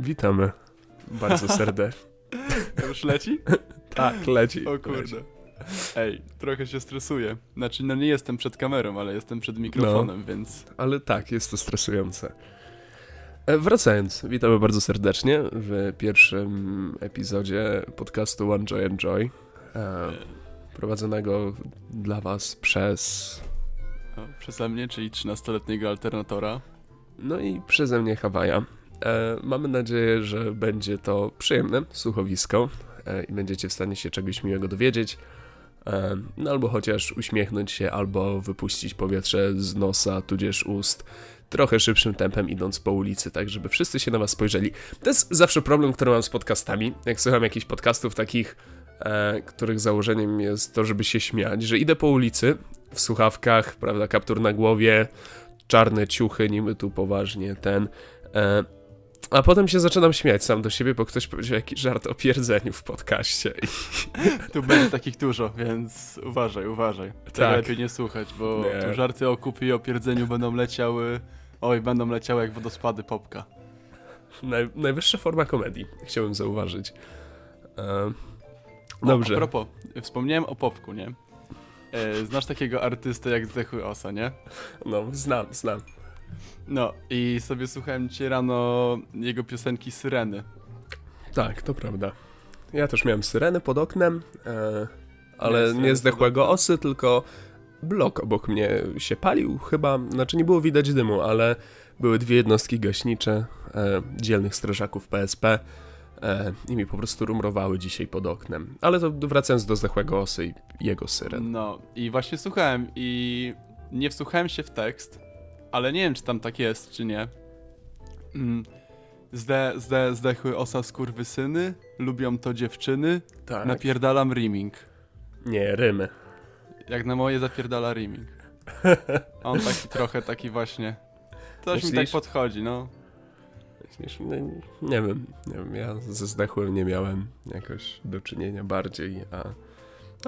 Witamy bardzo serdecznie. Już leci? tak, leci. O kurde. Leci. Ej, trochę się stresuję. Znaczy, no nie jestem przed kamerą, ale jestem przed mikrofonem, No. więc... Ale tak, jest to stresujące. E, Wracając, witamy bardzo serdecznie w pierwszym epizodzie podcastu One Joy Enjoy, e, prowadzonego dla was przez, przeze mnie, czyli 13-letniego alternatora. no i przeze mnie Hawaja. E, mamy nadzieję, że będzie to przyjemne słuchowisko e, i będziecie w stanie się czegoś miłego dowiedzieć, e, no albo chociaż uśmiechnąć się, albo wypuścić powietrze z nosa, tudzież ust, trochę szybszym tempem idąc po ulicy, tak żeby wszyscy się na was spojrzeli. To jest zawsze problem, który mam z podcastami. Jak słucham jakichś podcastów takich, e, których założeniem jest to, żeby się śmiać, że idę po ulicy w słuchawkach, prawda, kaptur na głowie, czarne ciuchy, niby tu poważnie ten. E, a potem się zaczynam śmiać sam do siebie, bo ktoś powiedział jakiś żart o pierdzeniu w podcaście. I, Tu będzie takich dużo, więc uważaj, uważaj. Tego Tak. lepiej nie słuchać, bo Nie. tu żarty o kupie i o pierdzeniu będą leciały... Oj, będą leciały jak wodospady popka. naj, najwyższa forma komedii, chciałbym zauważyć. E, dobrze. A propos, wspomniałem o popku, nie? E, znasz takiego artystę jak Zdechły Osa, nie? No, znam, znam. No i sobie słuchałem dzisiaj rano jego piosenki Syreny. Tak, to prawda. Ja też miałem syrenę pod oknem, e, ale Nie, nie, syreny zdechłego osy, tylko blok obok mnie się palił chyba, znaczy nie było widać dymu, ale były dwie jednostki gaśnicze e, dzielnych strażaków PSP e, i mi po prostu rumrowały dzisiaj pod oknem. Ale to wracając do zdechłego osy i jego syren. No i właśnie słuchałem i nie wsłuchałem się w tekst, ale nie wiem czy tam tak jest, czy nie. Mm. Zde, zde, zdechły osa skurwysyny, lubią to dziewczyny, Tak. napierdalam riming. Nie, rymy. Jak na moje zapierdala riming. On taki trochę taki właśnie. Coś mi tak Myślisz? podchodzi, no. Myślisz, no, nie wiem, nie wiem, ja ze zdechłym nie miałem jakoś do czynienia bardziej, a,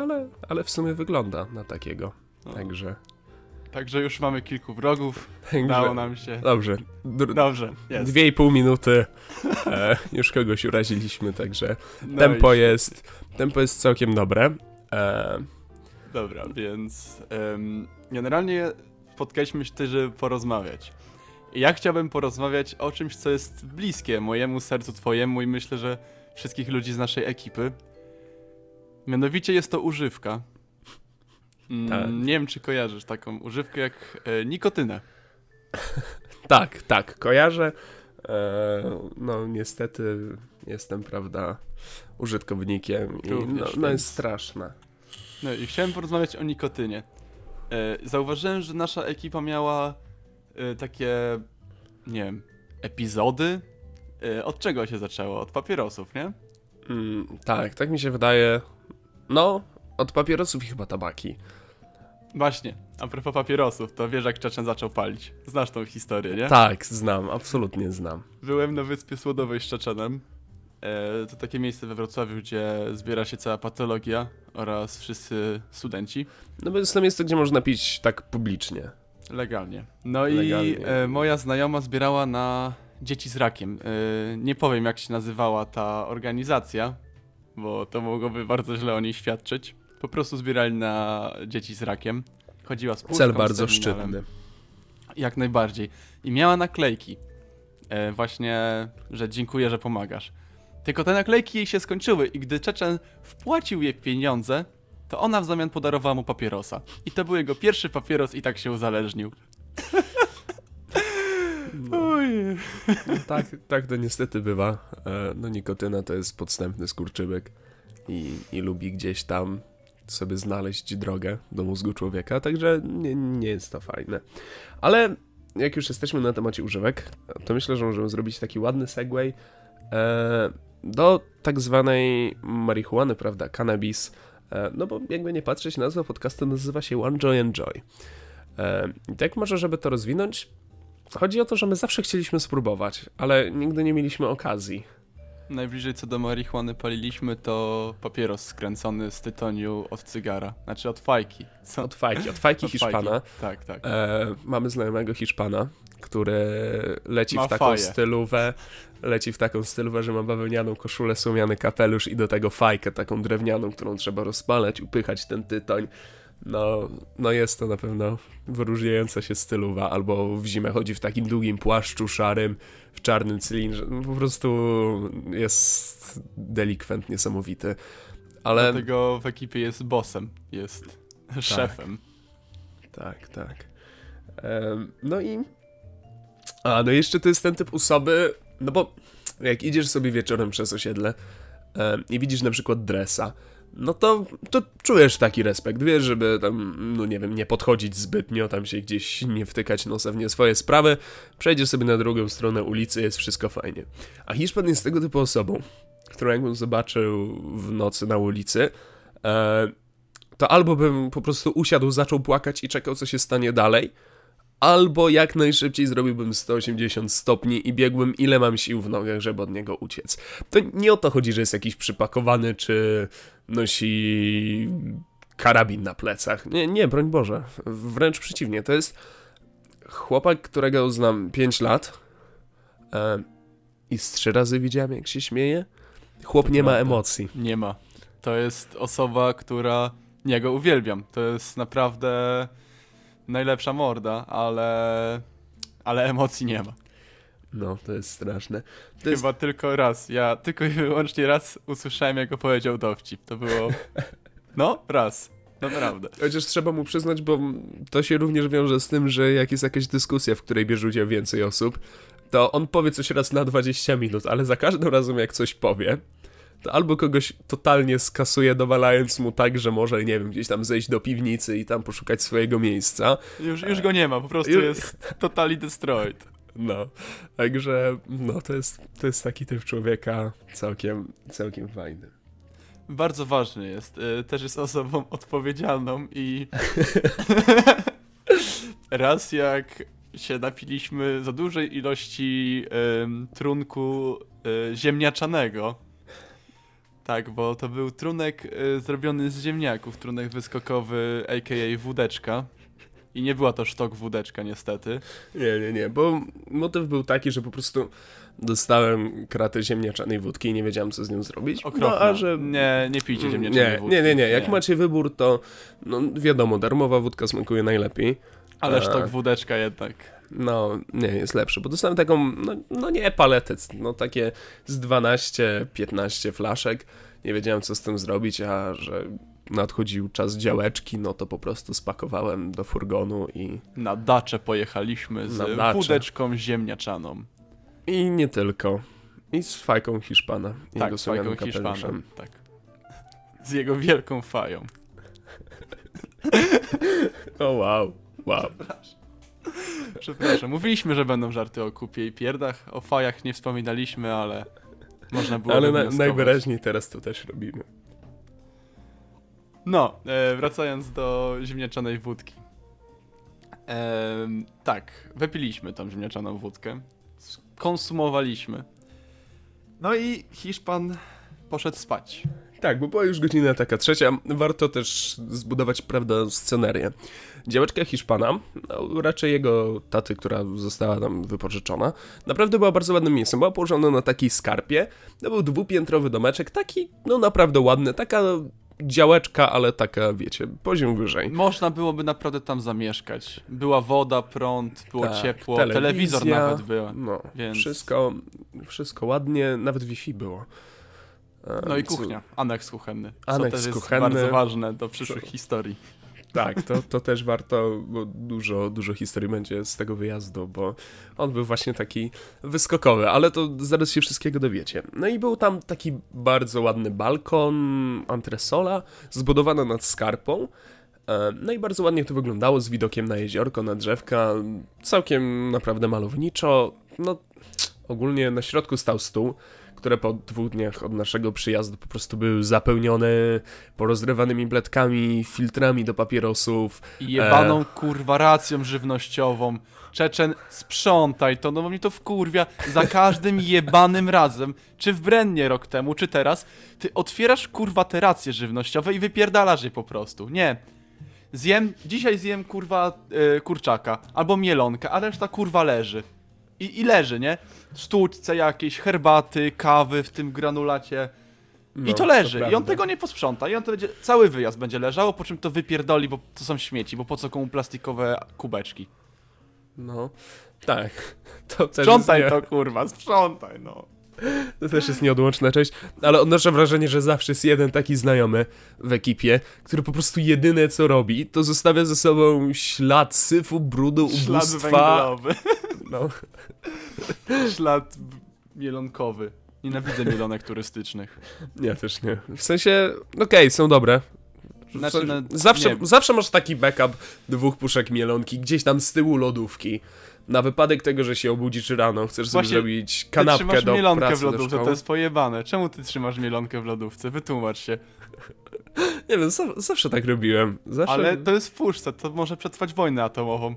ale, ale w sumie wygląda na takiego, no. także, Także już mamy kilku wrogów, także dało nam się. dobrze, dr, Dobrze, jest. dwie i pół minuty, e, już kogoś uraziliśmy, także No tempo jest, tempo jest całkiem dobre, e, Dobra, więc em, generalnie spotkaliśmy się tutaj, żeby porozmawiać. Ja chciałbym porozmawiać o czymś, co jest bliskie mojemu sercu, twojemu i myślę, że wszystkich ludzi z naszej ekipy. Mianowicie jest to używka. Mm, Tak. Nie wiem, czy kojarzysz taką używkę jak e, nikotynę. tak, tak, kojarzę, e, no niestety jestem, prawda, użytkownikiem i no, no jest straszna. No i chciałem porozmawiać o nikotynie. E, zauważyłem, że nasza ekipa miała e, takie, nie wiem, epizody. E, od czego się zaczęło? Od papierosów, nie? Mm, tak, tak mi się wydaje. No, od papierosów i chyba tabaki. Właśnie, a propos papierosów, to wiesz jak Czeczen zaczął palić. Znasz tą historię, nie? Tak, znam, absolutnie znam. Byłem na Wyspie Słodowej z Czeczenem. E, to takie miejsce we Wrocławiu, gdzie zbiera się cała patologia oraz wszyscy studenci. No bo jest to miejsce, gdzie można pić tak publicznie. Legalnie. No Legalnie. i e, moja znajoma zbierała na dzieci z rakiem. E, nie powiem jak się nazywała ta organizacja, bo to mogłoby bardzo źle o niej świadczyć. Po prostu zbierali na dzieci z rakiem. Chodziła z puszką, Cel bardzo szczytny. Jak najbardziej. I miała naklejki. E, właśnie, że dziękuję, że pomagasz. Tylko te naklejki jej się skończyły i gdy Czeczen wpłacił jej pieniądze, to ona w zamian podarowała mu papierosa. I to był jego pierwszy papieros i tak się uzależnił. Oj. No, tak, tak to niestety bywa. E, No nikotyna to jest podstępny skurczybyk i, i lubi gdzieś tam sobie znaleźć drogę do mózgu człowieka, także nie, nie jest to fajne. Ale jak już jesteśmy na temacie używek, to myślę, że możemy zrobić taki ładny segway e, do tak zwanej marihuany, prawda, cannabis, e, no bo jakby nie patrzeć, nazwa podcastu nazywa się One Joy Enjoy. E, I tak może, żeby to rozwinąć, chodzi o to, że my zawsze chcieliśmy spróbować, ale nigdy nie mieliśmy okazji. Najbliżej co do marihuany paliliśmy to papieros skręcony z tytoniu od cygara, znaczy od fajki. Co? Od fajki, od fajki Od Hiszpana. fajki. Tak, tak. E, mamy znajomego Hiszpana, który leci Ma w taką faję. stylówę, leci w taką stylówę, że ma bawełnianą koszulę, słomiany kapelusz i do tego fajkę taką drewnianą, którą trzeba rozpalać, upychać ten tytoń. No, no jest to na pewno wyróżniająca się stylowa, albo w zimę chodzi w takim długim płaszczu szarym, w czarnym cylindrze. No, po prostu jest delikwent niesamowity. Ale Dlatego w ekipie jest bossem, jest szefem. Tak, tak. No i. A, no jeszcze to jest ten typ osoby, no bo jak idziesz sobie wieczorem przez osiedle i widzisz na przykład dresa, no to, to czujesz taki respekt, wiesz, żeby tam, no nie wiem, nie podchodzić zbytnio, tam się gdzieś nie wtykać nosa w nie swoje sprawy, przejdziesz sobie na drugą stronę ulicy, jest wszystko fajnie. A Hiszpan jest tego typu osobą, którą jakbym zobaczył w nocy na ulicy, e, to albo bym po prostu usiadł, zaczął płakać i czekał, co się stanie dalej, albo jak najszybciej zrobiłbym 180 stopni i biegłbym ile mam sił w nogach, żeby od niego uciec. To nie o to chodzi, że jest jakiś przypakowany, czy nosi karabin na plecach. Nie, nie, broń Boże. Wręcz przeciwnie, to jest chłopak, którego znam 5 lat e, i z trzy razy widziałem, jak się śmieje. Chłop nie ma emocji. Nie ma. To jest osoba, która... Ja go uwielbiam. To jest naprawdę najlepsza morda, ale... Ale emocji nie ma. No, to jest straszne. To jest, Chyba tylko raz. Ja tylko i wyłącznie raz usłyszałem, jak opowiedział dowcip. To było... No, raz. Naprawdę. chociaż trzeba mu przyznać, bo to się również wiąże z tym, że jak jest jakaś dyskusja, w której bierze udział więcej osób, to on powie coś raz na 20 minut, ale za każdym razem jak coś powie, albo kogoś totalnie skasuje, dowalając mu tak, że może, nie wiem, gdzieś tam zejść do piwnicy i tam poszukać swojego miejsca. Już, już go nie ma, po prostu Już- jest totally destroyed. No, także no to jest, to jest taki typ człowieka całkiem, całkiem fajny. Bardzo ważny jest. Y, Też jest osobą odpowiedzialną i raz jak się napiliśmy za dużej ilości trunku y, ziemniaczanego. Tak, bo to był trunek y, zrobiony z ziemniaków, trunek wyskokowy, a.k.a. wódeczka. I nie była to sztok wódeczka niestety. Nie, nie, nie, bo motyw był taki, że po prostu dostałem kratę ziemniaczanej wódki i nie wiedziałem, co z nią zrobić. No, a że... Nie, nie pijcie ziemniaczanej Nie, wódki. nie, nie, nie. Jak macie wybór, to no, wiadomo, darmowa wódka smakuje najlepiej. Ale E. sztok wódeczka jednak. No, nie, jest lepszy, bo dostałem taką, no, no nie paletę, no takie z 12-15 flaszek. Nie wiedziałem, co z tym zrobić, a że nadchodził czas działeczki, no to po prostu spakowałem do furgonu i, Na dacze pojechaliśmy z wódeczką ziemniaczaną. i nie tylko. I z fajką Hiszpana. I Tak, z fajką kapeluszem. Tak. Z jego wielką fają. O wow, wow. Przepraszam, mówiliśmy, że będą żarty o kupie i pierdach. O fajach nie wspominaliśmy, ale można było Ale na, wywnioskować. najwyraźniej teraz to też robimy. No, e, wracając do ziemniaczanej wódki. Em, tak, wypiliśmy tą ziemniaczaną wódkę. Konsumowaliśmy. No i Hiszpan poszedł spać. Tak, bo była już godzina taka trzecia. Warto też zbudować, prawda, scenerię. Działeczka Hiszpana, no, raczej jego taty, która została tam wypożyczona, naprawdę była bardzo ładnym miejscem. Była położona na takiej skarpie. To był dwupiętrowy domeczek, taki, no naprawdę ładny, taka działeczka, ale taka, wiecie, poziom wyżej. Można byłoby naprawdę tam zamieszkać. Była woda, prąd, było Tak, ciepło, telewizor nawet był. No, Więc- wszystko, wszystko ładnie, nawet Wi-Fi było. E, No i kuchnia, aneks kuchenny. Aneks co też jest kuchenny. bardzo ważne do przyszłych historii. Tak, to, to też warto, bo dużo, dużo historii będzie z tego wyjazdu, bo on był właśnie taki wyskokowy, ale to zaraz się wszystkiego dowiecie. No i był tam taki bardzo ładny balkon, antresola, zbudowana nad skarpą. E, No i bardzo ładnie to wyglądało z widokiem na jeziorko, na drzewka, całkiem naprawdę malowniczo. No, ogólnie na środku stał stół, które po dwóch dniach od naszego przyjazdu po prostu były zapełnione porozrywanymi bledkami, filtrami do papierosów. I jebaną e... kurwa racją żywnościową. Czeczen, sprzątaj to, no bo mnie to wkurwia za każdym jebanym razem, czy w Brennie rok temu, czy teraz, ty otwierasz kurwa te racje żywnościowe i wypierdalasz je po prostu. Nie. Zjem, dzisiaj zjem kurwa yy, kurczaka, albo mielonkę, a reszta kurwa leży. I, I leży, nie? Sztuczce jakieś, herbaty, kawy w tym granulacie. No, I to leży. To I on tego nie posprząta. I on to będzie, cały wyjazd będzie leżało, po czym to wypierdoli, bo to są śmieci, bo po co komu plastikowe kubeczki. No, tak. To sprzątaj to, kurwa, sprzątaj, no. To też jest nieodłączna część, ale odnoszę wrażenie, że zawsze jest jeden taki znajomy w ekipie, który po prostu jedyne co robi, to zostawia ze sobą ślad syfu, brudu, ubóstwa. Ślad węglowy. No. Ślad mielonkowy. Nienawidzę mielonek turystycznych. Ja też nie. W sensie, okej, okay, są dobre. Znaczy, no, zawsze, zawsze masz taki backup dwóch puszek mielonki gdzieś tam z tyłu lodówki. Na wypadek tego, że się obudzisz rano, chcesz Właśnie, sobie zrobić kanapkę do mielonkę pracy w lodówce, to jest pojebane. Czemu ty trzymasz mielonkę w lodówce? Wytłumacz się. Nie wiem, zawsze tak robiłem. Zawsze... Ale to jest puszce, to może przetrwać wojnę atomową.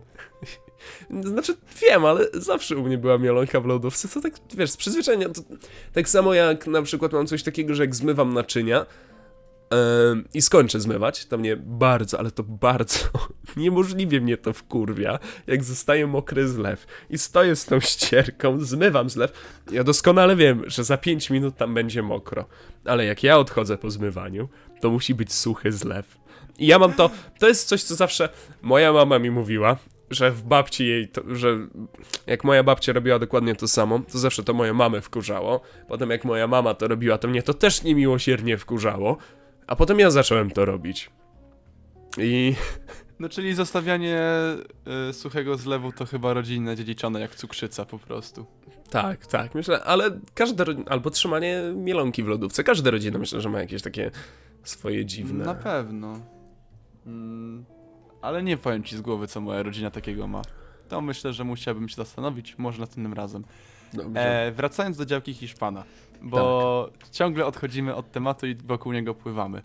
Znaczy, wiem, ale zawsze u mnie była mielonka w lodówce, to tak, wiesz, z przyzwyczajenia, to, tak samo jak na przykład mam coś takiego, że jak zmywam naczynia, i skończę zmywać, to mnie bardzo, ale to bardzo niemożliwie mnie to wkurwia, jak zostaje mokry zlew i stoję z tą ścierką, zmywam zlew, ja doskonale wiem, że za 5 minut tam będzie mokro, ale jak ja odchodzę po zmywaniu, to musi być suchy zlew. I ja mam to, to jest coś, co zawsze moja mama mi mówiła, że w babci jej, to, że jak moja babcia robiła dokładnie to samo, to zawsze to moje mamy wkurzało. Potem jak moja mama to robiła, to mnie to też niemiłosiernie wkurzało. A potem ja zacząłem to robić. I. No czyli zostawianie y, suchego zlewu to chyba rodzinne, dziedziczone jak cukrzyca po prostu. Tak, tak, myślę, ale każda, albo trzymanie mielonki w lodówce, każda rodzina myślę, że ma jakieś takie swoje dziwne. Na pewno. Mm, ale nie powiem ci z głowy, co moja rodzina takiego ma. To myślę, że musiałbym się zastanowić, może następnym razem. E, wracając do działki Hiszpana bo tak. ciągle odchodzimy od tematu i wokół niego pływamy.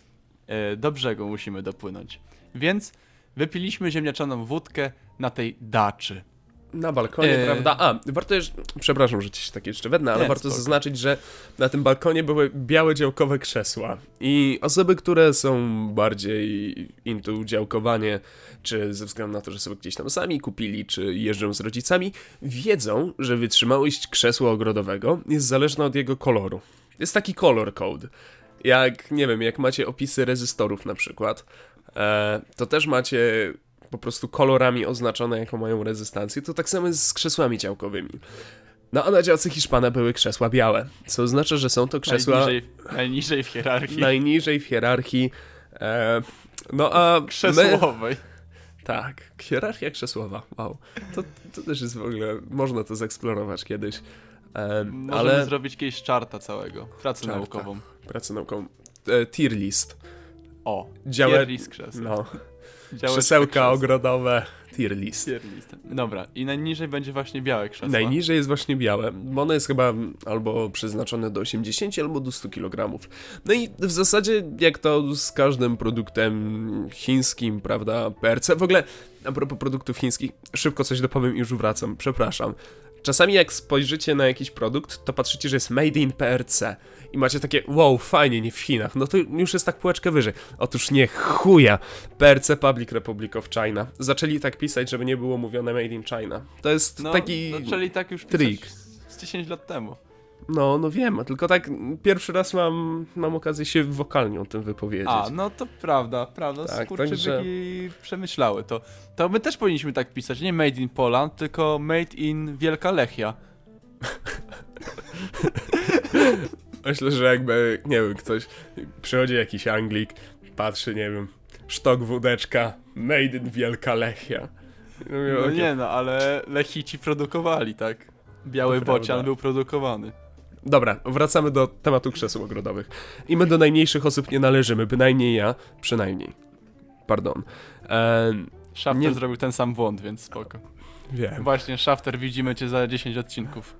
E, do brzegu musimy dopłynąć. Więc wypiliśmy ziemniaczaną wódkę na tej daczy. Na balkonie, e... prawda? A, warto jeszcze, przepraszam, że ci się tak jeszcze wednę, ale Nie, warto spoko. zaznaczyć, że na tym balkonie były białe działkowe krzesła i osoby, które są bardziej into działkowanie, czy ze względu na to, że sobie gdzieś tam sami kupili, czy jeżdżą z rodzicami, wiedzą, że wytrzymałość krzesła ogrodowego jest zależna od jego koloru. Jest taki color code. Jak, nie wiem, jak macie opisy rezystorów na przykład, e, to też macie po prostu kolorami oznaczone, jaką mają rezystancję, to tak samo jest z krzesłami działkowymi. No a na działce Hiszpana były krzesła białe, co oznacza, że są to krzesła... Najniżej, najniżej w hierarchii. Najniżej w hierarchii. E, no a Krzesłowej. My... Tak, hierarchia krzesłowa, wow. To, to też jest w ogóle, można to zeksplorować kiedyś. E, Możemy ale... zrobić kiedyś czarta całego, pracę czarta, naukową. Pracę naukową. E, tier list. O, tier list krzesła. No. Krzesełka ogrodowe, tier list. tier list. Dobra, i najniżej będzie właśnie białe krzesło. Najniżej jest właśnie białe, bo ono jest chyba albo przeznaczone do 80 albo do 100 kg. No i w zasadzie jak to z każdym produktem chińskim, prawda, PRC, w ogóle a propos produktów chińskich, szybko coś dopowiem i już wracam, przepraszam. Czasami jak spojrzycie na jakiś produkt, to patrzycie, że jest made in PRC i macie takie, wow, fajnie, nie w Chinach, no to już jest tak półeczkę wyżej. Otóż nie, chuja, PRC Public Republic of China. Zaczęli tak pisać, żeby nie było mówione made in China. To jest no, taki zaczęli tak już trik. z 10 lat temu. No, no wiem, tylko tak pierwszy raz mam, mam okazję się wokalnie o tym wypowiedzieć. A, no to prawda, prawda, tak, skurczybyki także... przemyślały to. To my też powinniśmy tak pisać, nie made in Poland, tylko made in Wielka Lechia. Myślę, że jakby, nie wiem, ktoś, przychodzi jakiś Anglik, patrzy, nie wiem, sztok wódeczka, made in Wielka Lechia. No, no nie no, ale Lechici produkowali, tak? Biały bocian był produkowany. Dobra, wracamy do tematu krzeseł ogrodowych. I my do najmniejszych osób nie należymy, bynajmniej ja, przynajmniej. Pardon. Eee, Shafter nie... zrobił ten sam błąd, więc spoko. Wiem. Właśnie, Shafter, widzimy cię za 10 odcinków.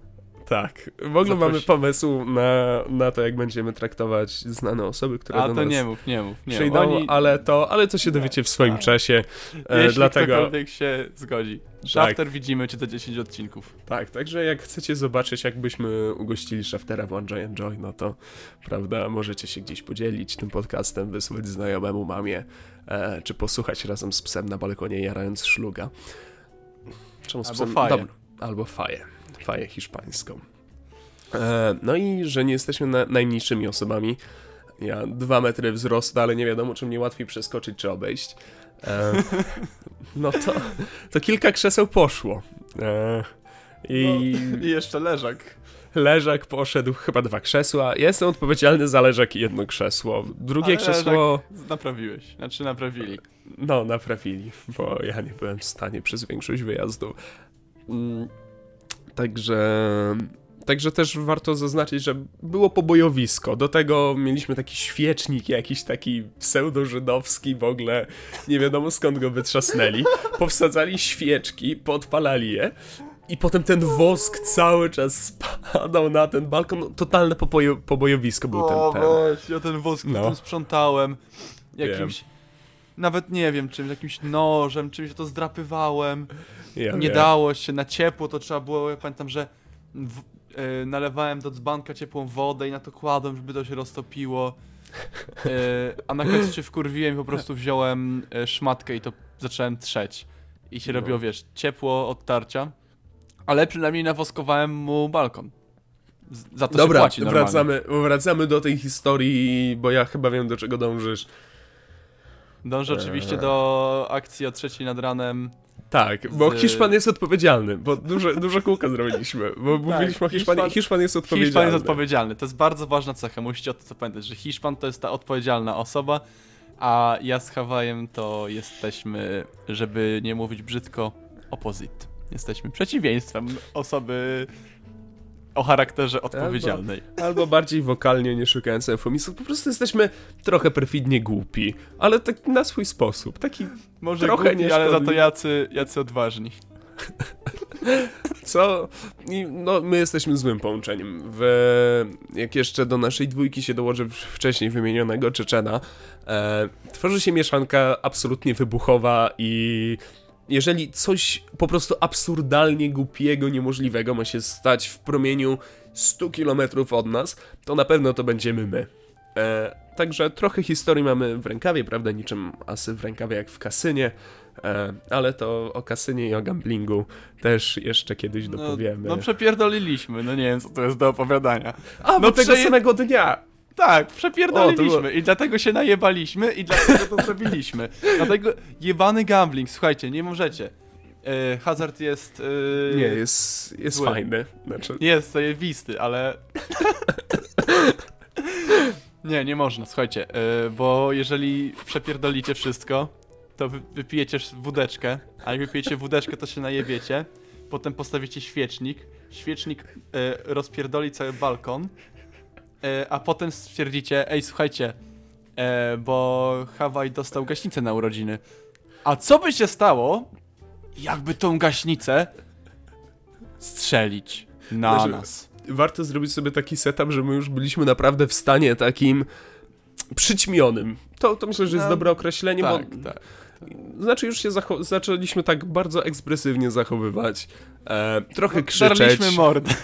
Tak. W ogóle Zaproś- mamy pomysł na, na to, jak będziemy traktować znane osoby, które A do to nas nie mów, nie mów. Nie. przyjdą, Oni, ale, to, ale to się dowiecie w swoim Tak. czasie. E, jeśli dlatego ktokolwiek się zgodzi. Shafter widzimy cię za 10 odcinków. tak, także jak chcecie zobaczyć, jakbyśmy ugościli Shaftera w One Giant Joy, no to prawda, możecie się gdzieś podzielić tym podcastem, wysłać znajomemu mamie, e, czy posłuchać razem z psem na balkonie, jarając szluga. Czemu z Albo psem? faję. Dobra, albo faję. Faję hiszpańską. E, no i że nie jesteśmy na, najmniejszymi osobami. Ja dwa metry wzrostu, ale nie wiadomo, czy mnie łatwiej przeskoczyć, czy obejść. E, no to, to kilka krzeseł poszło. E, I I jeszcze leżak. leżak poszedł chyba dwa krzesła. Ja jestem odpowiedzialny za leżak i jedno krzesło. Drugie Ale krzesło, Naprawiłeś, znaczy naprawili. no, naprawili, bo ja nie byłem w stanie przez większość wyjazdu. Także. Także też warto zaznaczyć, że było pobojowisko. Do tego mieliśmy taki świecznik, jakiś taki pseudo-żydowski, w ogóle nie wiadomo skąd go wytrzasnęli. Powsadzali świeczki, podpalali je i potem ten wosk cały czas spadał na ten balkon. No, totalne pobojo, pobojowisko był ten, ten. weź, ja ten wosk No. sprzątałem. Jakimś, nawet nie wiem czymś, jakimś nożem, czymś to zdrapywałem. Ja nie wiem. dało się, na ciepło to trzeba było, ja pamiętam, że w, e, nalewałem do dzbanka ciepłą wodę i na to kładłem, żeby to się roztopiło. E, a na końcu się wkurwiłem i po prostu wziąłem e, szmatkę i to zacząłem trzeć. I się No. robiło, wiesz, ciepło od tarcia, ale przynajmniej nawoskowałem mu balkon. Za to się Dobra, płaci normalnie. wracamy, wracamy do tej historii, bo ja chyba wiem do czego dążysz. Dążę oczywiście do akcji o trzeciej nad ranem. Tak, bo Z- Hiszpan jest odpowiedzialny, bo dużo, dużo kółka zrobiliśmy, bo mówiliśmy o Hiszpanii, Hiszpan- Hiszpan jest odpowiedzialny. Hiszpan jest odpowiedzialny. To jest bardzo ważna cecha. Musicie o tym pamiętać, że Hiszpan to jest ta odpowiedzialna osoba, a ja z Hawajem to jesteśmy, żeby nie mówić brzydko, opposite. Jesteśmy przeciwieństwem osoby o charakterze odpowiedzialnej. Albo bardziej wokalnie, nie szukając eufemizmów, po prostu jesteśmy trochę perfidnie głupi, ale tak na swój sposób, taki Może trochę głupi, ale za to jacy, jacy odważni. Co? I, no, my jesteśmy złym połączeniem. W, jak jeszcze do naszej dwójki się dołoży wcześniej wymienionego Czeczena, e, tworzy się mieszanka absolutnie wybuchowa i jeżeli coś po prostu absurdalnie głupiego, niemożliwego ma się stać w promieniu 100 km od nas, to na pewno to będziemy my. E, także trochę historii mamy w rękawie, prawda? Niczym asy w rękawie jak w kasynie, e, ale to o kasynie i o gamblingu też jeszcze kiedyś No, dopowiemy. no przepierdoliliśmy, no nie wiem co to jest do opowiadania. A, no bo tego samego dnia! Tak, O, to przepierdoliliśmy było- i dlatego się najebaliśmy i dlatego to zrobiliśmy. Dlatego jebany gambling, słuchajcie, nie możecie. E, hazard jest... e, Nie, jest, jest zły. fajny. Znaczy, Jest zajebisty, ale... nie, nie można, słuchajcie, e, bo jeżeli przepierdolicie wszystko, to wy, wypijecie wódeczkę, a jak wypijecie wódeczkę, to się najebiecie, potem postawicie świecznik, świecznik e, rozpierdoli cały balkon, a potem stwierdzicie, ej, słuchajcie, e, bo Hawaj dostał gaśnicę na urodziny. A co by się stało, jakby tą gaśnicę strzelić na Znaczy, nas? warto zrobić sobie taki setup, że my już byliśmy naprawdę w stanie takim przyćmionym. To, to myślę, że jest No, dobre określenie, Tak, bo tak. znaczy już się zaczęliśmy tak bardzo ekspresywnie zachowywać. E, trochę krzyczeć. Darliśmy mordę.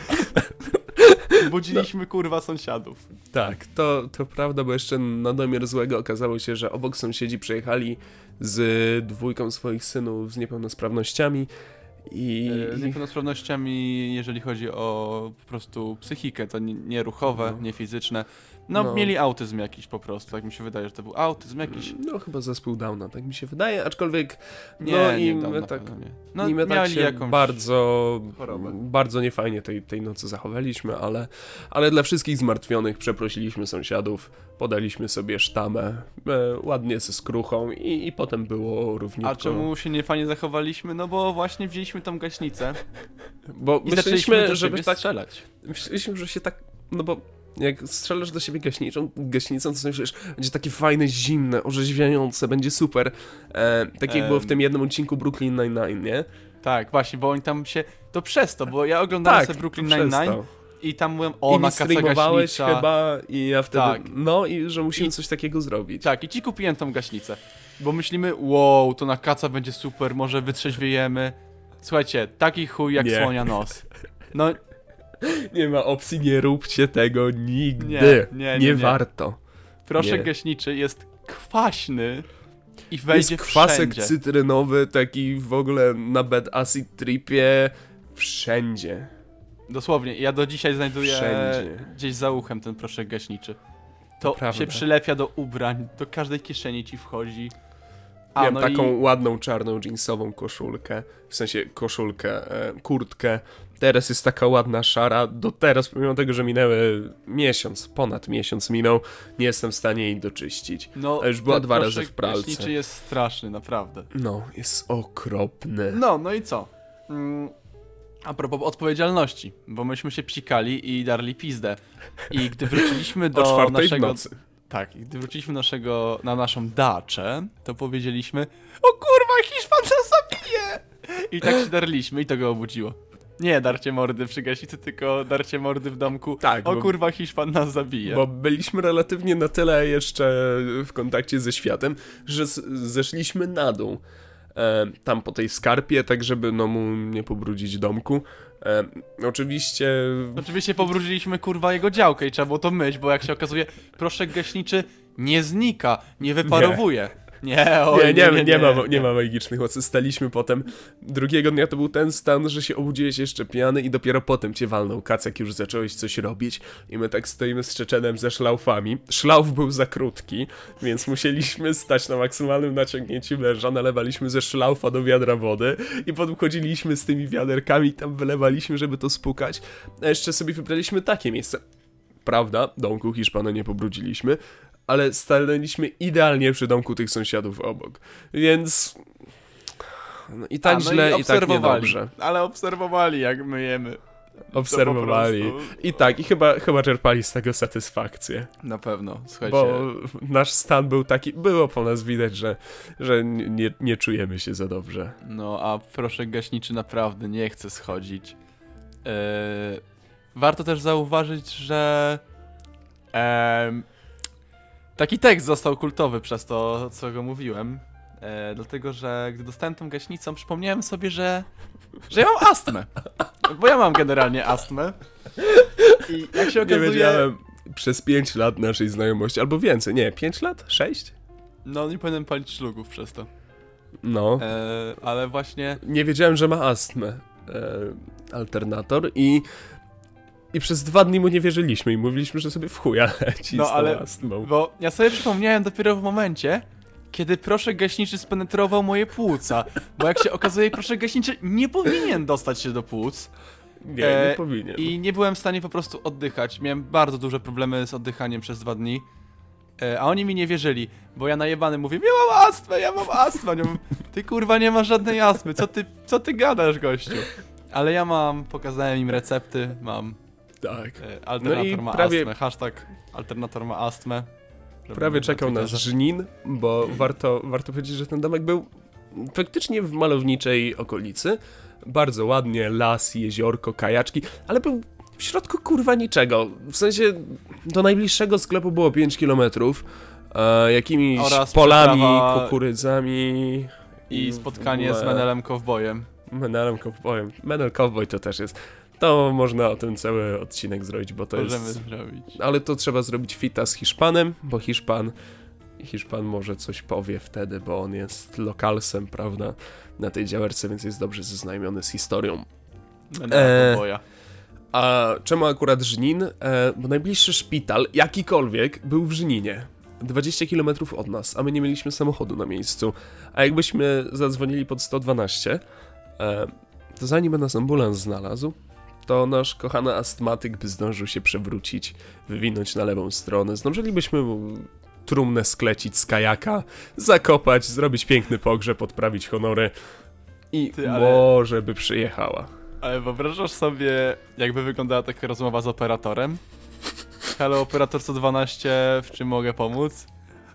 Budziliśmy kurwa sąsiadów. Tak, to, to prawda, bo jeszcze na domiar złego okazało się, że obok sąsiedzi przyjechali z dwójką swoich synów z niepełnosprawnościami i... E, Z niepełnosprawnościami, jeżeli chodzi o po prostu psychikę, to nie, nie ruchowe, No. No, No. mieli autyzm jakiś po prostu, tak mi się wydaje, że to był autyzm jakiś. No chyba zespół Downa, tak mi się wydaje, aczkolwiek Nie, no i my tak, nie. No, i my tak mieli się jakąś bardzo, chorobę. bardzo niefajnie tej, tej nocy zachowaliśmy, ale, ale dla wszystkich zmartwionych przeprosiliśmy sąsiadów, podaliśmy sobie sztamę, e, ładnie ze skruchą i, i potem było równiutko. A czemu się nie fajnie zachowaliśmy? No bo właśnie wzięliśmy tą gaśnicę Bo i myśleliśmy, żeby tak strzelać. Myśleliśmy, że się tak. No bo jak strzelasz do siebie gaśniczą, gaśnicą, to sobie myślisz, będzie takie fajne, zimne, orzeźwiające, będzie super. E, tak jak było w tym jednym odcinku Brooklyn Nine-Nine, nie? Tak, właśnie, bo oni tam się... To przez to, bo ja oglądałem Tak, sobie Brooklyn Nine-Nine i tam mówiłem, o, I na streamowałeś chyba i ja wtedy, Tak. no i że musimy I- coś takiego zrobić. Tak, i ci kupiłem tą gaśnicę. Bo myślimy, wow, to na kaca będzie super, może wytrzeźwiejemy. Słuchajcie, taki chuj jak Nie. słonia nos. No, Nie ma opcji, nie róbcie tego nigdy. Nie, nie, nie, nie. warto. proszek Nie. gaśniczy jest kwaśny i wejdzie Jest kwasek wszędzie. cytrynowy, taki w ogóle na bad acid tripie, wszędzie. Dosłownie, ja do dzisiaj znajduję Wszędzie. gdzieś za uchem ten proszek gaśniczy. To prawda. się przylepia do ubrań, do każdej kieszeni ci wchodzi. Miałem no taką i ładną czarną jeansową koszulkę, w sensie koszulkę, e, kurtkę. Teraz jest taka ładna szara. Do teraz, pomimo tego, że minęły miesiąc, ponad miesiąc minął, nie jestem w stanie jej doczyścić. no, a już była ten dwa razy w pralce. gaśniczy jest straszny, naprawdę. No, jest okropny. No, no i co? Mm, a propos odpowiedzialności, bo myśmy się psikali i darli pizdę. I gdy wróciliśmy o do czwartej naszego... w nocy. Tak, i gdy wróciliśmy naszego, na naszą daczę, to powiedzieliśmy O kurwa, Hiszpan nas zabije! I tak się darliśmy i to go obudziło. Nie darcie mordy przy gaśnicy, tylko darcie mordy w domku. Tak, O bo- kurwa, Hiszpan nas zabije. Bo byliśmy relatywnie na tyle jeszcze w kontakcie ze światem, że z- zeszliśmy na dół. E, tam po tej skarpie, tak żeby no mu nie pobrudzić domku. E, oczywiście Oczywiście pobrudziliśmy kurwa jego działkę i trzeba było to myć, bo jak się okazuje, proszek gaśniczy nie znika, nie wyparowuje. Nie, oj, nie, nie, nie, ma, nie ma magicznych mocy. Staliśmy potem. Drugiego dnia to był ten stan, że się obudziłeś jeszcze pijany i dopiero potem cię walnął kac, jak już zacząłeś coś robić. I my tak stoimy z Czeczenem ze szlaufami. Szlauf był za krótki, więc musieliśmy stać na maksymalnym naciągnięciu węża. Nalewaliśmy ze szlaufa do wiadra wody i potem chodziliśmy z tymi wiaderkami i tam wylewaliśmy, żeby to spukać. A jeszcze sobie wybraliśmy takie miejsce. Prawda, domku Hiszpana nie pobrudziliśmy, ale stanęliśmy idealnie przy domku tych sąsiadów obok. Więc. No I tak A, no źle, i, tak obserwowali. niedobrze. Ale obserwowali jak myjemy. Obserwowali. I tak, i chyba, chyba czerpali z tego satysfakcję. Na pewno, słuchajcie. Bo nasz stan był taki, było po nas widać, że, że nie, nie czujemy się za dobrze. No, a proszek gaśniczy naprawdę nie chce schodzić. Eee, warto też zauważyć, że em, taki tekst został kultowy przez to, co go mówiłem. E, dlatego, że gdy dostałem tą gaśnicą, przypomniałem sobie, że, że ja mam astmę. Bo ja mam generalnie astmę. I jak się Nie okazuje... wiedziałem przez 5 lat naszej znajomości, albo więcej, nie, 5 lat? 6? No, nie powinienem palić szlugów przez to. No. E, ale właśnie... nie wiedziałem, że ma astmę. E, alternator i. I przez dwa dni mu nie wierzyliśmy i mówiliśmy, że sobie w chuja leci No, ale-. Bo ja sobie przypomniałem dopiero w momencie, kiedy proszek gaśniczy spenetrował moje płuca. Bo jak się okazuje, proszek gaśniczy nie powinien dostać się do płuc. Nie, nie e, powinien. I nie byłem w stanie po prostu oddychać. Miałem bardzo duże problemy z oddychaniem przez dwa dni. E, a oni mi nie wierzyli, bo ja najebany mówię, ja mam astmę, ja mam astmę. Mówią, ty kurwa nie masz żadnej astmy, co ty, co ty gadasz gościu? Ale ja mam, pokazałem im recepty, mam Tak. e, alternator No ma prawie- astmę, hashtag alternator ma astmę. Prawie na czekał nas żnin, bo warto, warto powiedzieć, że ten domek był faktycznie w malowniczej okolicy. Bardzo ładnie, las, jeziorko, kajaczki, ale był w środku kurwa niczego. W sensie do najbliższego sklepu było 5 kilometrów. E, jakimiś Oraz polami, kukurydzami. I spotkanie z Menelem Kowbojem. Menelem Cowboyem. Menel Cowboy to też jest. To można o tym cały odcinek zrobić, bo to Możemy jest. zrobić. Ale to trzeba zrobić fita z Hiszpanem, bo Hiszpan. Hiszpan może coś powie wtedy, bo on jest lokalsem, prawda, na tej działerce, więc jest dobrze zaznajomiony z historią. Menela Eee, Kowboja. A czemu akurat Żnin? E, bo najbliższy szpital, jakikolwiek, był w Żninie. 20 km od nas, a my nie mieliśmy samochodu na miejscu. A jakbyśmy zadzwonili pod 112, e, to zanim by nas ambulans znalazł, to nasz kochany astmatyk by zdążył się przewrócić, wywinąć na lewą stronę. Zdążylibyśmy mu trumnę sklecić z kajaka, zakopać, zrobić piękny pogrzeb, odprawić honory i Ty, ale- może by przyjechała. Ale wyobrażasz sobie, jakby wyglądała taka rozmowa z operatorem? Halo, operator 112, w czym mogę pomóc?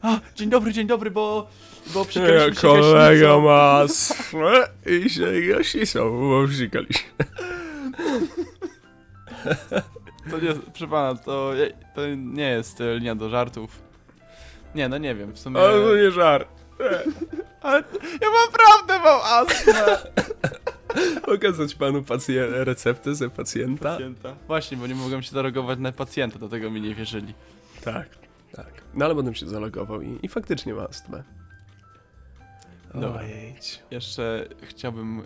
A, dzień dobry, dzień dobry, bo... Bo przykaliśmy się Kolega gaśnicą. ma astmę i się gaśnicą poprzykaliśmy. To nie, proszę pana, to, to nie jest e, linia do żartów. Nie, no nie wiem, w sumie... Ale to nie żart. Ale ja naprawdę mam astmę! Pokazać panu pację- receptę ze pacjenta? Pacjenta. Właśnie, bo nie mogłem się zalogować na pacjenta, dlatego mi nie wierzyli. Tak, tak. No ale potem się zalogował i, i faktycznie ma astmę. Ojejdź. Jeszcze chciałbym e,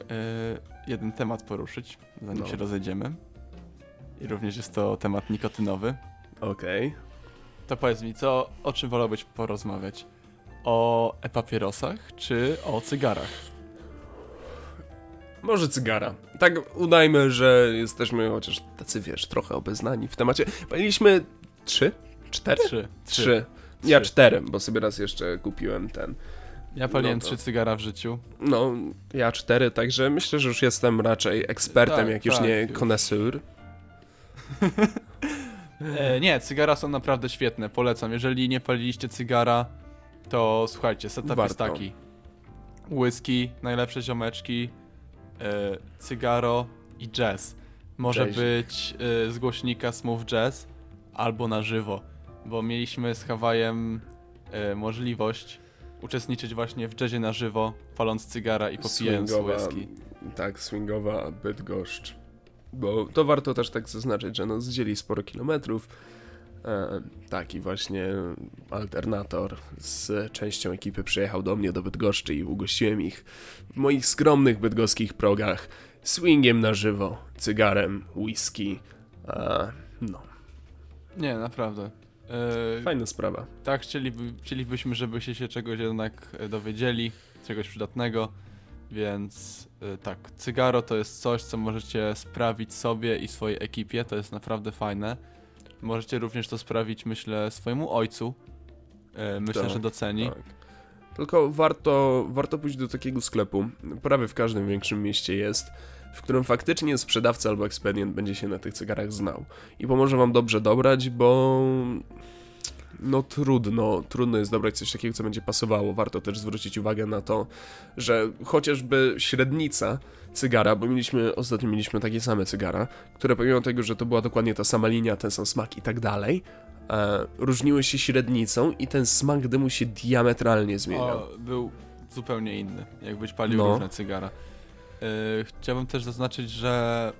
jeden temat poruszyć, zanim No. się rozejdziemy. I również jest to temat nikotynowy. Okej. To powiedz mi, co, o czym wolałbyś porozmawiać? O e-papierosach czy o cygarach? Może cygara. Tak udajmy, że jesteśmy chociaż tacy, wiesz, trochę obeznani w temacie. Paliliśmy trzy? Cztery? Trzy. Trzy. Ja Trzy. cztery, bo sobie raz jeszcze kupiłem ten. Ja paliłem No to- trzy cygara w życiu. No, ja cztery, także myślę, że już jestem raczej ekspertem, Tak, jak już tak, nie już. konesur. E, nie, cygara są naprawdę świetne, polecam. Jeżeli nie paliliście cygara, to słuchajcie, setup jest Warto. taki. Whisky, najlepsze ziomeczki, e, cygaro i jazz. Może Jazz. być e, z głośnika smooth jazz albo na żywo, bo mieliśmy z Hawajem e, możliwość uczestniczyć właśnie w jazzie na żywo, paląc cygara i popijając Swingowa, whisky. tak, swingowa Bydgoszcz. Bo to warto też tak zaznaczyć, że no zdzieli sporo kilometrów. E, taki właśnie alternator z częścią ekipy przyjechał do mnie do Bydgoszczy i ugościłem ich w moich skromnych bydgoskich progach swingiem na żywo, cygarem, whisky. E, no, Nie, naprawdę. E, fajna sprawa. Tak, chcieliby, chcielibyśmy, żebyście się czegoś jednak e, dowiedzieli, czegoś przydatnego, więc e, tak, cygaro to jest coś, co możecie sprawić sobie i swojej ekipie, to jest naprawdę fajne. Możecie również to sprawić, myślę, swojemu ojcu. Myślę, Tak, że doceni. Tak. Tylko warto, warto pójść do takiego sklepu, prawie w każdym większym mieście jest, w którym faktycznie sprzedawca albo ekspedient będzie się na tych cygarach znał i pomoże wam dobrze dobrać, bo no trudno, trudno jest dobrać coś takiego, co będzie pasowało. Warto też zwrócić uwagę na to, że chociażby średnica cygara, bo mieliśmy, ostatnio mieliśmy takie same cygara, które pomimo tego, że to była dokładnie ta sama linia, ten sam smak i tak dalej, e, różniły się średnicą i ten smak dymu się diametralnie zmieniał. O, był zupełnie inny, jakbyś palił No. różne cygara. E, Chciałbym też zaznaczyć, że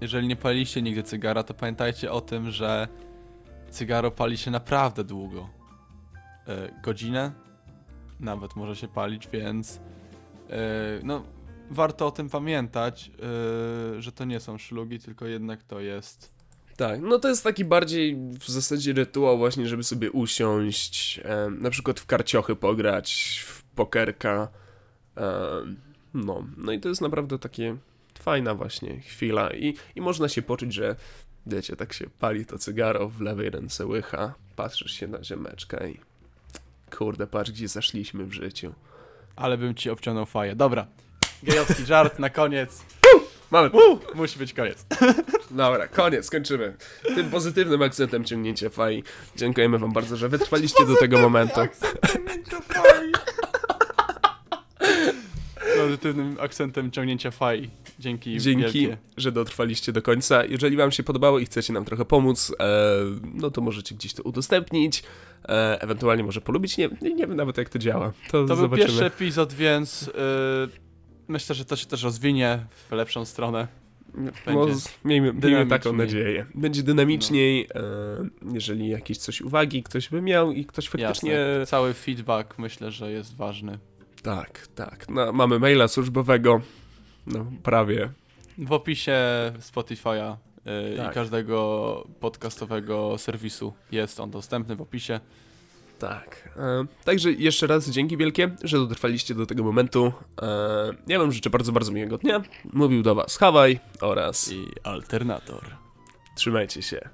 jeżeli nie paliliście nigdy cygara, to pamiętajcie o tym, że cygaro pali się naprawdę długo. E, Godzinę nawet może się palić, więc e, no, warto o tym pamiętać, że to nie są szlugi, tylko jednak to jest Tak, no to jest taki bardziej w zasadzie rytuał właśnie, żeby sobie usiąść, na przykład w karciochy pograć, w pokerka, no, no i to jest naprawdę takie fajna właśnie chwila i, i można się poczuć, że wiecie, tak się pali to cygaro, w lewej ręce łycha, patrzysz się na ziemeczkę i kurde, patrz gdzie zaszliśmy w życiu. ale bym ci obciągnął faję. Dobra, gejowski żart na koniec. Mamy, Musi być koniec. dobra, koniec, kończymy. Tym pozytywnym akcentem ciągnięcia fai. Dziękujemy wam bardzo, że wytrwaliście do tego momentu. Pozytywnym akcentem ciągnięcia faj. Dzięki, Dzięki, wielkie. że dotrwaliście do końca. Jeżeli wam się podobało i chcecie nam trochę pomóc, e, no to możecie gdzieś to udostępnić, e, ewentualnie może polubić. Nie, nie, nie wiem nawet jak to działa. To, To był pierwszy epizod, więc yy, myślę, że to się też rozwinie w lepszą stronę. No, będzie miejmy, miejmy taką nadzieję. Będzie dynamiczniej, e, jeżeli jakieś coś uwagi ktoś by miał i ktoś faktycznie... Jasne. Cały feedback myślę, że jest ważny. Tak, tak. No, mamy maila służbowego, no prawie. W opisie Spotify'a yy, Tak. i każdego podcastowego serwisu jest on dostępny w opisie. Tak. E, także jeszcze raz dzięki wielkie, że dotrwaliście do tego momentu. E, ja wam życzę bardzo, bardzo miłego dnia. Mówił do was Hawaj oraz I alternator. trzymajcie się.